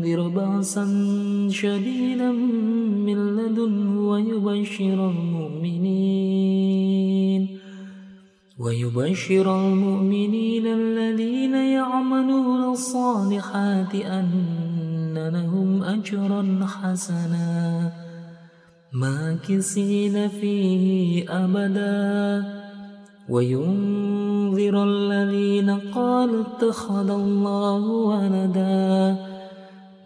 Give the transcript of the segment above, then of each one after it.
لينذر بأسا شديدا من لدنه ويبشر المؤمنين. ويبشر المؤمنين الذين يعملون الصالحات أن لهم أجرا حسنا. ماكسين فيه أبدا. وينذر الذين قالوا اتخذ الله ولدا.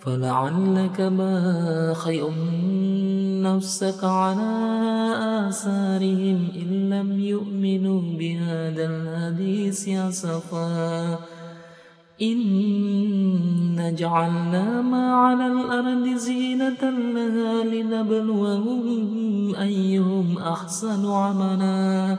فلعلك باخئ نفسك على آثارهم إن لم يؤمنوا بهذا الحديث أسفا إن جعلنا ما على الأرض زينة لها لنبلوهم أيهم أحسن عملا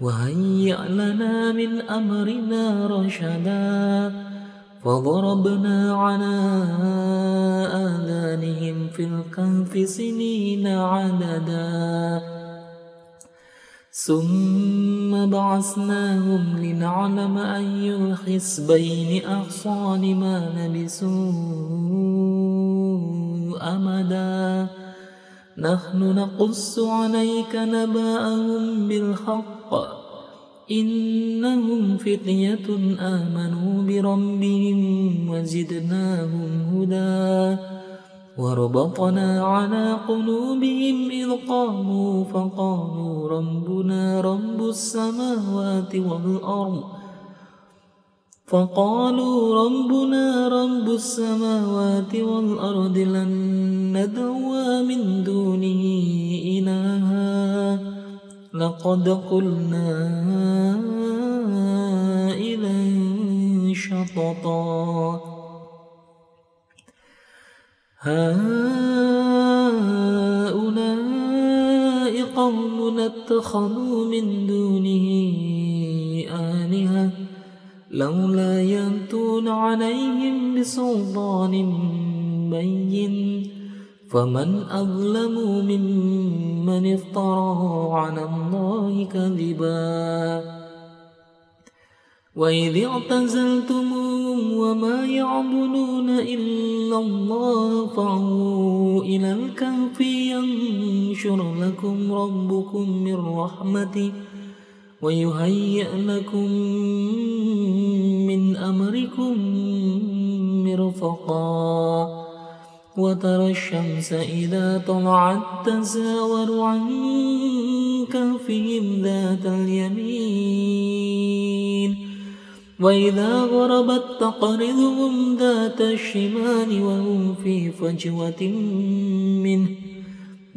وهيئ لنا من أمرنا رشدا فضربنا على آذانهم في الكهف سنين عددا ثم بعثناهم لنعلم أي الحسبين أحصى لما لبسوا أمدا نحن نقص عليك نباءهم بالحق. إنهم فتية آمنوا بربهم وزدناهم هدى. وربطنا على قلوبهم إذ قاموا فقالوا ربنا رب السماوات والأرض. فقالوا ربنا رب السماوات والأرض لن ندعو من دونه إلها. لقد قلنا إذا شططا. هؤلاء قوم اتخذوا من دونه آلهة. لولا يأتون عليهم بسلطان بين فمن أظلم ممن افترى على الله كذبا. وإذ اعتزلتموهم وما يعبدون إلا الله فعوا إلى الكهف ينشر لكم ربكم من رحمته. ويهيئ لكم من أمركم مرفقا وترى الشمس إذا طلعت تزاور عن كهفهم ذات اليمين وإذا غربت تقرضهم ذات الشمال وهم في فجوة منه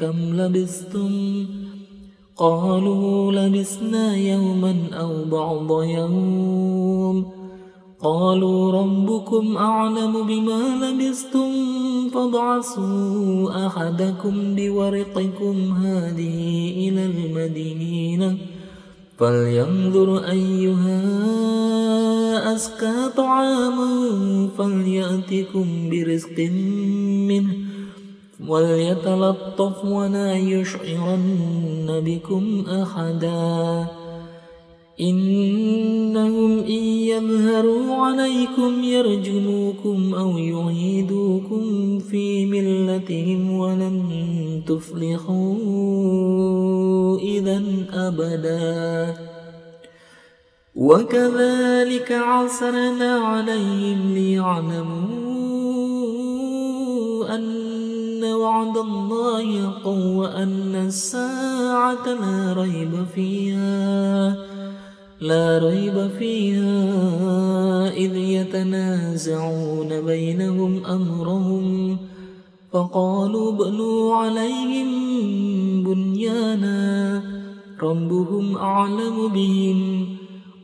كم لبثتم؟ قالوا لبسنا يوما أو بعض يوم. قالوا ربكم أعلم بما لبستم فابعثوا أحدكم بورقكم هذه إلى المدينة. فلينظر أيها أزكى طعاما فليأتكم برزق منه. وليتلطف ولا يشعرن بكم أحدا إنهم إن يظهروا عليكم يرجموكم أو يعيدوكم في ملتهم ولن تفلحوا إذا أبدا وكذلك عسرنا عليهم ليعلموا أن وعد الله حق وأن الساعة لا ريب فيها لا ريب فيها إذ يتنازعون بينهم أمرهم. فقالوا بنوا عليهم بنيانا ربهم أعلم بهم.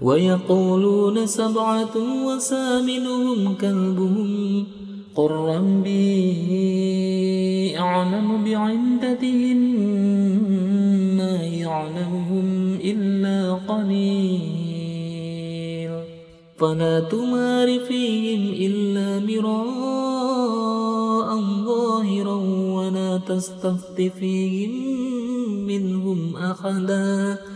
ويقولون سبعة وثامنهم كلبهم. قل ربي أعلم بعدتهم ما يعلمهم إلا قليل. فلا تمار فيهم إلا مراء ظاهرا ولا تستفت فيهم منهم أحدا.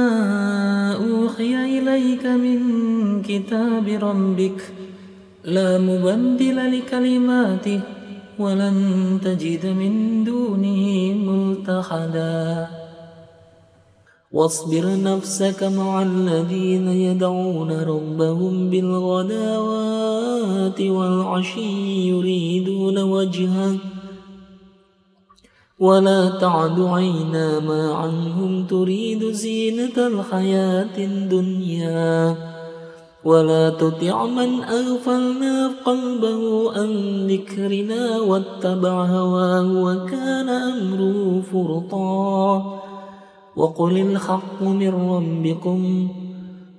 أوحي إليك من كتاب ربك لا مبدل لكلماته ولن تجد من دونه ملتحدا. واصبر نفسك مع الذين يدعون ربهم بالغداوات والعشي يريدون وجهه ولا تعد عينا ما عنهم تريد زينة الحياة الدنيا. ولا تطع من أغفلنا قلبه عن ذكرنا واتبع هواه وكان أمره فرطا. وقل الحق من ربكم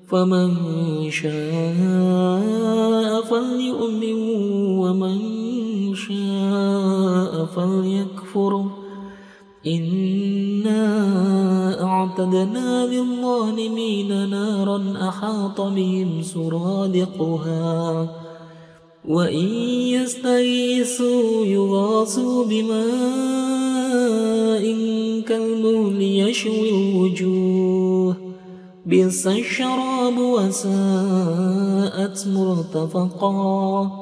فمن شاء فليؤمن ومن شاء فليكفر. إنا أعتدنا للظالمين نارا أحاط بهم سرادقها وإن يستغيثوا يغاثوا بماء كالمهل يشوي الوجوه بئس الشراب وساءت مرتفقا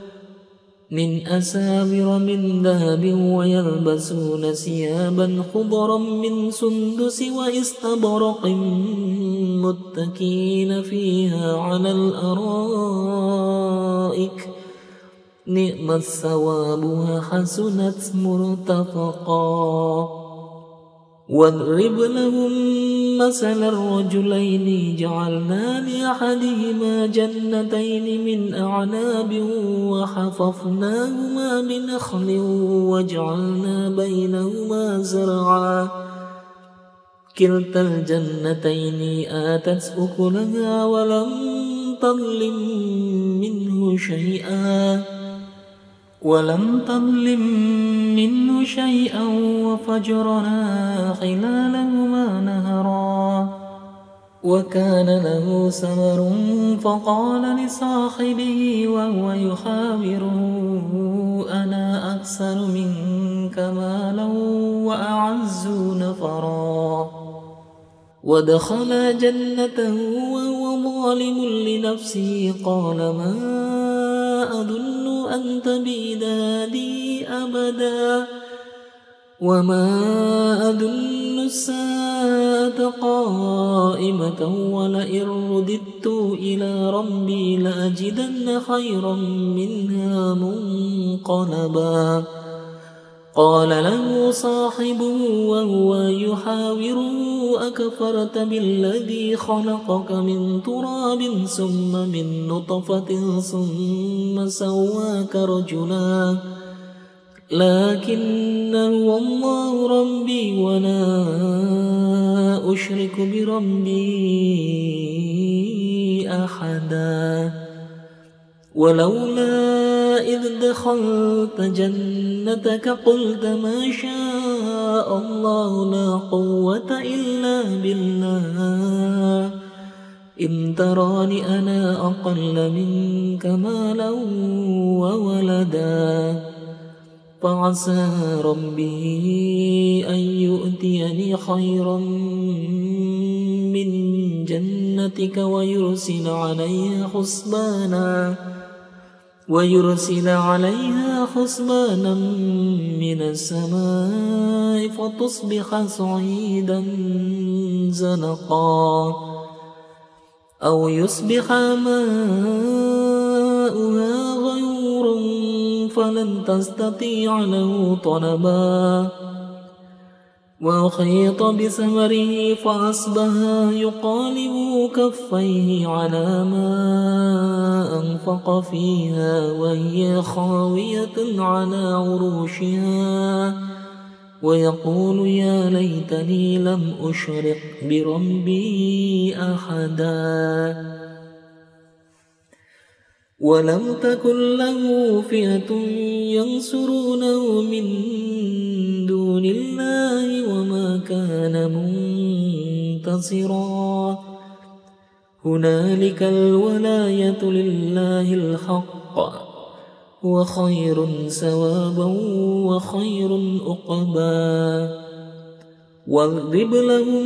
من أسامر من ذهب ويلبسون ثيابا خضرا من سندس وإستبرق متكين فيها على الأرائك. نعم الثواب وحسنت مرتفقا. واضرب لهم مثل الرجلين جعلنا لأحدهما جنتين من أعناب وحففناهما بنخل وجعلنا بينهما زرعا. كلتا الجنتين آتت أكلها ولم تظلم منه شيئا. ولم تظلم منه شيئا وفجرنا خلالهما نهرا. وكان له ثمر فقال لصاحبه وهو يحاوره أنا أكثر منك مالا وأعز نفرا. ودخل جنته وهو ظالم لنفسه قال ما أظن أن تبيد هذه أبدا. وما أظن الساعة قائمة ولئن رددت إلى ربي لأجدن خيرا منها منقلبا. قال له صاحبه وهو يحاوره أكفرت بالذي خلقك من تراب ثم من نطفة ثم سواك رجلا. لكن هو الله ربي ولا أشرك بربي أحدا. ولولا إذ دخلت جنتك قلت ما شاء الله لا قوة إلا بالله. إن تراني أنا أقل منك مالا وولدا. فعسى ربي أن يؤتيني خيرا من جنتك ويرسل عليها حسبانا. ويرسل عليها حسبانا من السماء فتصبح صعيدا زنقا أو يصبح ماؤها غيورا فلن تستطيع له طلبا وخيط بثمره فأصبح يقالب كفيه على ما أنفق فيها وهي خاوية على عروشها. ويقول يا ليتني لم أشرق بربي أحدا. ولم تكن له فئة ينصرونه من دون الله وما كان منتصرا. هنالك الولاية لله الحق وخير ثوابا وخير عقبا. واضرب لهم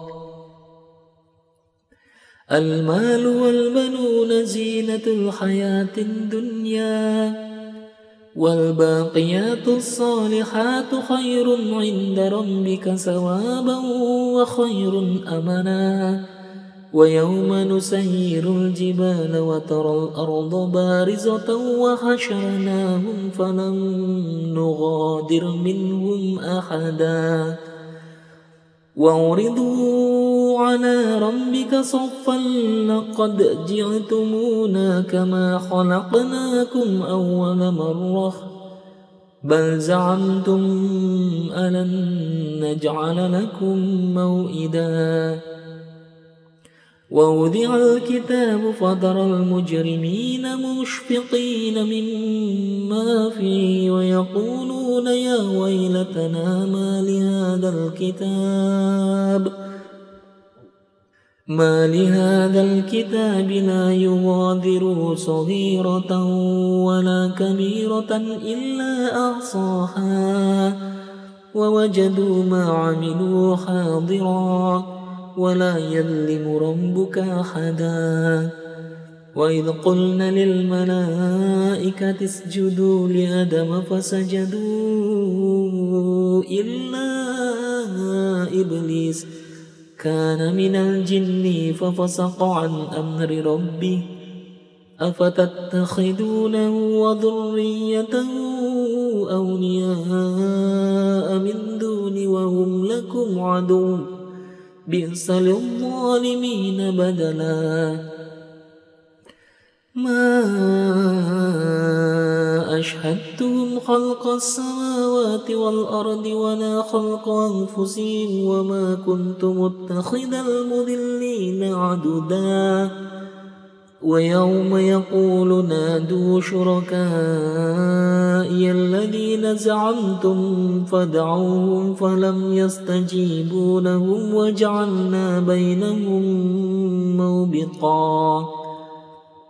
المال والبنون زينة الحياة الدنيا والباقيات الصالحات خير عند ربك ثوابا وخير أمنا. ويوم نسير الجبال وترى الأرض بارزة وحشرناهم فلم نغادر منهم أحدا. وعرضوا على ربك صفا لقد جئتمونا كما خلقناكم أول مرة. بل زعمتم ألن نجعل لكم موئداً. ووضع الكتاب فترى المجرمين مشفقين مما فيه ويقولون يا ويلتنا ما لهذا الكتاب. ما لهذا الكتاب لا يغادر صغيرة ولا كبيرة إلا أحصاها ووجدوا ما عملوا حاضراً ولا يظلم ربك أحدا. وإذ قلنا للملائكة اسجدوا لآدم فسجدوا إلا إبليس. كان من الجن ففسق عن أمر ربه أفتتخذونه وذريته أولياء من دون وهم لكم عدو؟ بئس للظالمين بدلا. ما أشهدتهم خلق السماوات والأرض ولا خلق أنفسهم وما كنت متخذ المذلين عددا. ويوم يقول نادوا شركائي الذين زعمتم فدعوهم فلم يستجيبوا لهم وجعلنا بينهم موبقا.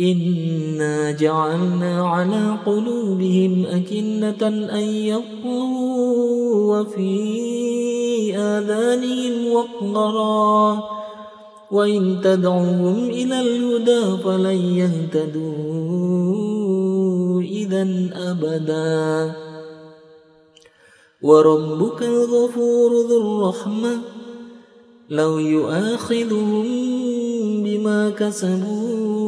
إنا جعلنا على قلوبهم أكنة أن يقلوا وفي آذانهم وقرا وإن تدعوهم إلى الهدى فلن يهتدوا إذا أبدا وربك الغفور ذو الرحمة لو يؤاخذهم بما كسبوا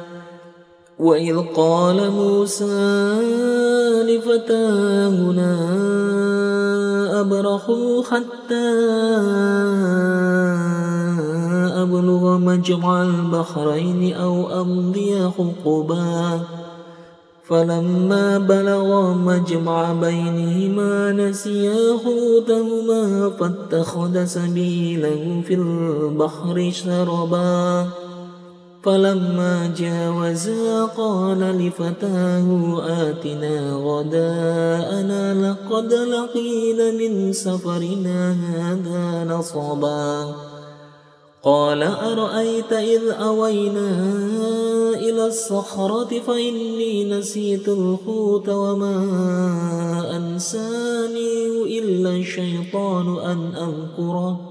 وإذ قال موسى لفتاهنا أبرحوا حتى أبلغ مجمع البحرين أو أمضي حقبا. فلما بلغا مجمع بينهما نسيا حوتهما فاتخذ سبيله في البحر شربا. فلما جاوزا قال لفتاه آتنا غداءنا لقد لقينا من سفرنا هذا نصبا. قال أرأيت إذ أوينا إلى الصخرة فإني نسيت الحوت وما أنساني إلا الشيطان أن أذكره.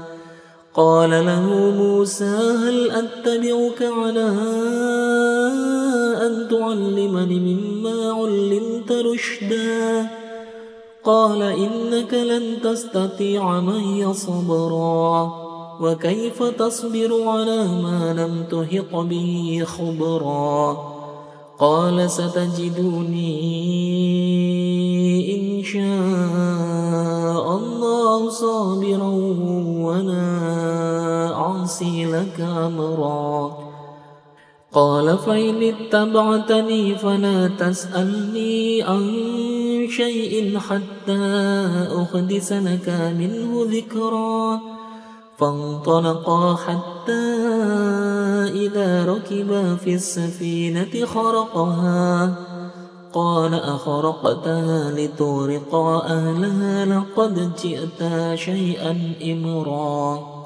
قال له موسى هل أتبعك على أن تعلمني مما علمت رشدا؟ قال إنك لن تستطيع معي صبرا وكيف تصبر على ما لم تهط به خبرا؟ قال ستجدوني إن شاء أمرا. قال فإن اتبعتني فلا تسألني عن شيء حتى أحدث لك منه ذكرا. فانطلقا حتى إذا ركبا في السفينة خرقها. قال أخرقتها لتورقا أهلها لقد جئتا شيئا إمرا.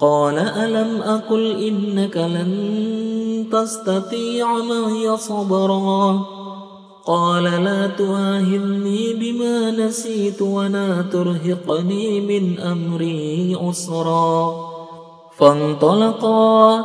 قال ألم أقل إنك لن تستطيع معي صبرا قال لا تواهلني بما نسيت ولا ترهقني من أمري عسرا فانطلقا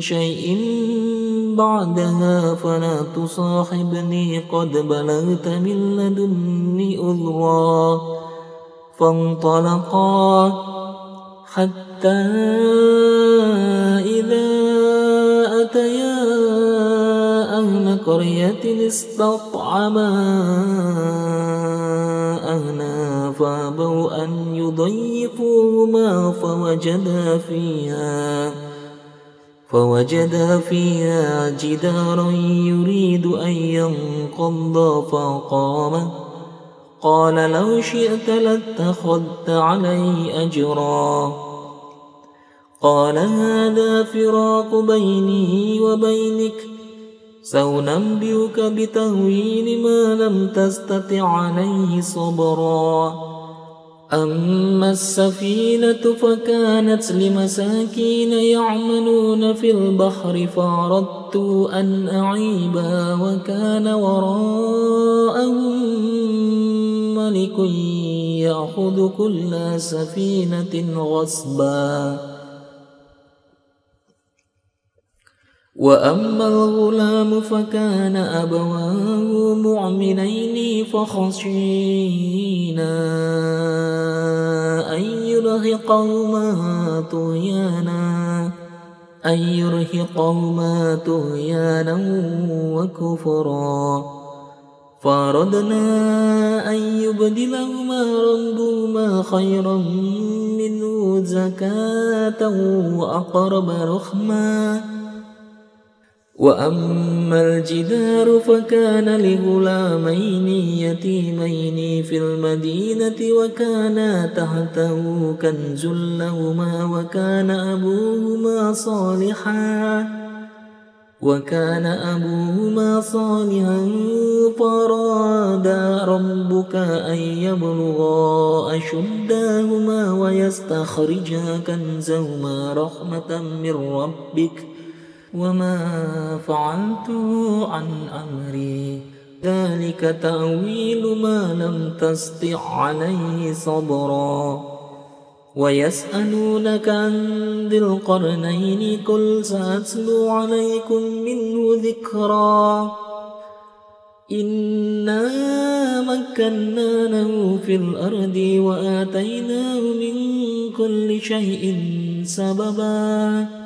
شيء بعدها فلا تصاحبني قد بلغت من لدني أذرا فانطلقا حتى إذا أتيا أهل قرية استطعما أهلها فأبوا أن يضيفوهما فوجدا فيها فوجدا فيها جدارا يريد أن ينقض فقام. قال لو شئت لاتخذت عليه أجرا. قال هذا فراق بيني وبينك. سأنبئك بتهويل ما لم تستطع عليه صبرا. أما السفينة فكانت لمساكين يعملون في البحر فأردت أن أعيبا وكان وراءهم ملك يأخذ كل سفينة غصبا. وأما الغلام فكان أبواه مؤمنين فخشينا أن يرهقهما طغيانا أن يرهقهما طغيانا وكفرا. فأردنا أن يبدلهما ربهما خيرا منه زكاة وأقرب رحمًا وأما الجدار فكان لغلامين يتيمين في المدينة وكانا تحته كنز لهما وكان أبوهما صالحا وكان أبوهما صالحا فرادا ربك أن يبلغا أشداهما ويستخرجا كنزهما رحمة من ربك ۖ وما فعلته عن أمري. ذلك تأويل ما لم تستع عليه صبرا. ويسألونك عن ذي القرنين قل سأتلو عليكم منه ذكرا. إنا مكنا له في الأرض وآتيناه من كل شيء سببا.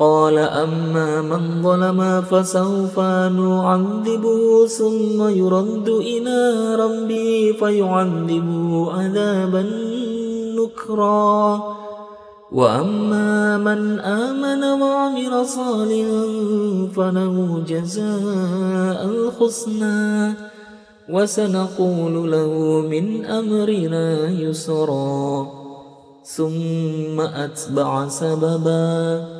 قال أما من ظلم فسوف نعذبه ثم يرد إلى ربه فيعذبه عذابا نكرا. وأما من آمن وعمل صالحا فله جزاء الحسنى. وسنقول له من أمرنا يسرا. ثم أتبع سببا.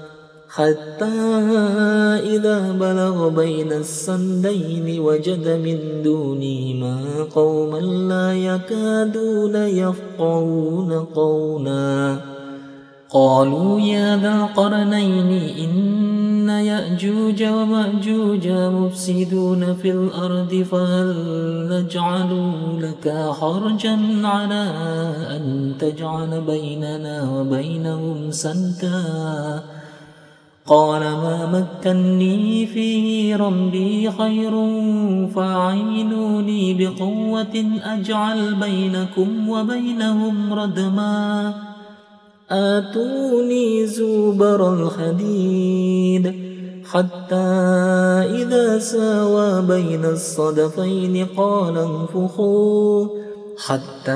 حتى إذا بلغ بين السندين وجد من دونهما قوما لا يكادون يفقهون قولا. قالوا يا ذا القرنين إن يأجوج ومأجوج مفسدون في الأرض فهل نجعل لك حرجا على أن تجعل بيننا وبينهم سدا؟ قال ما مكني فيه ربي خير فاعينوني بقوة أجعل بينكم وبينهم ردما. آتوني زبر الحديد حتى إذا ساوى بين الصدفين قال انفخوا. حتى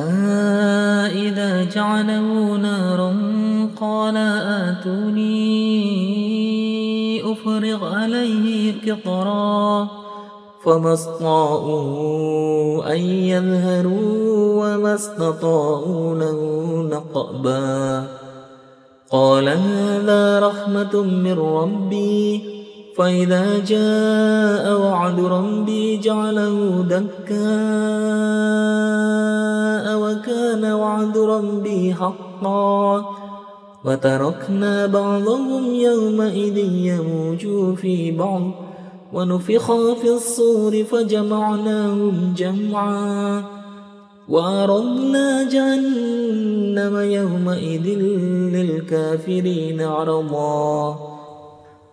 إذا جعله نارا قال آتوني أفرغ عليه قطرا فما استطاعوا أن يظهروا وما استطاعوا له نقبا. قال هذا رحمة من ربي. فإذا جاء وعد ربي جعله دكا وكان وعد ربي حقا وتركنا بعضهم يومئذ يموج في بعض ونفخ في الصور فجمعناهم جمعا وعرضنا جهنم يومئذ للكافرين عرضا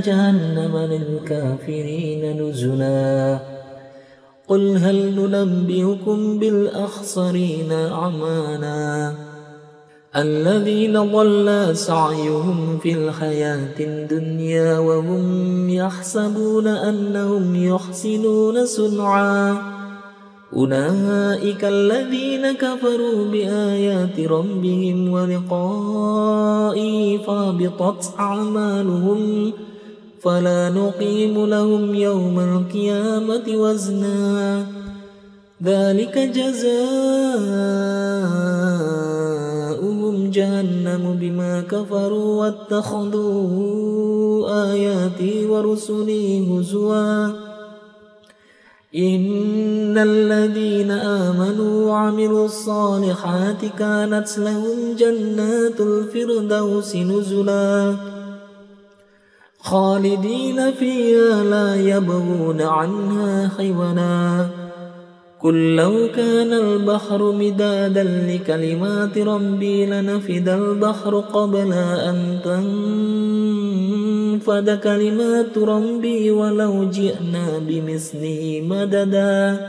جهنم للكافرين نزلا. قل هل ننبئكم بالأخسرين أعمالا؟ الذين ضل سعيهم في الحياة الدنيا وهم يحسبون أنهم يحسنون صنعا. أولئك الذين كفروا بآيات ربهم ولقائه فابطت أعمالهم. فلا نقيم لهم يوم القيامة وزنا. ذلك جزاؤهم جهنم بما كفروا واتخذوا آياتي ورسلي هزواً. إن الذين آمنوا وعملوا الصالحات كانت لهم جنات الفردوس نزلا. خالدين فيها لا يبغون عنها حولا قل لو كان البحر مدادا لكلمات ربي لنفد البحر قبل أن تنفد كلمات ربي ولو جئنا بمثله مددا.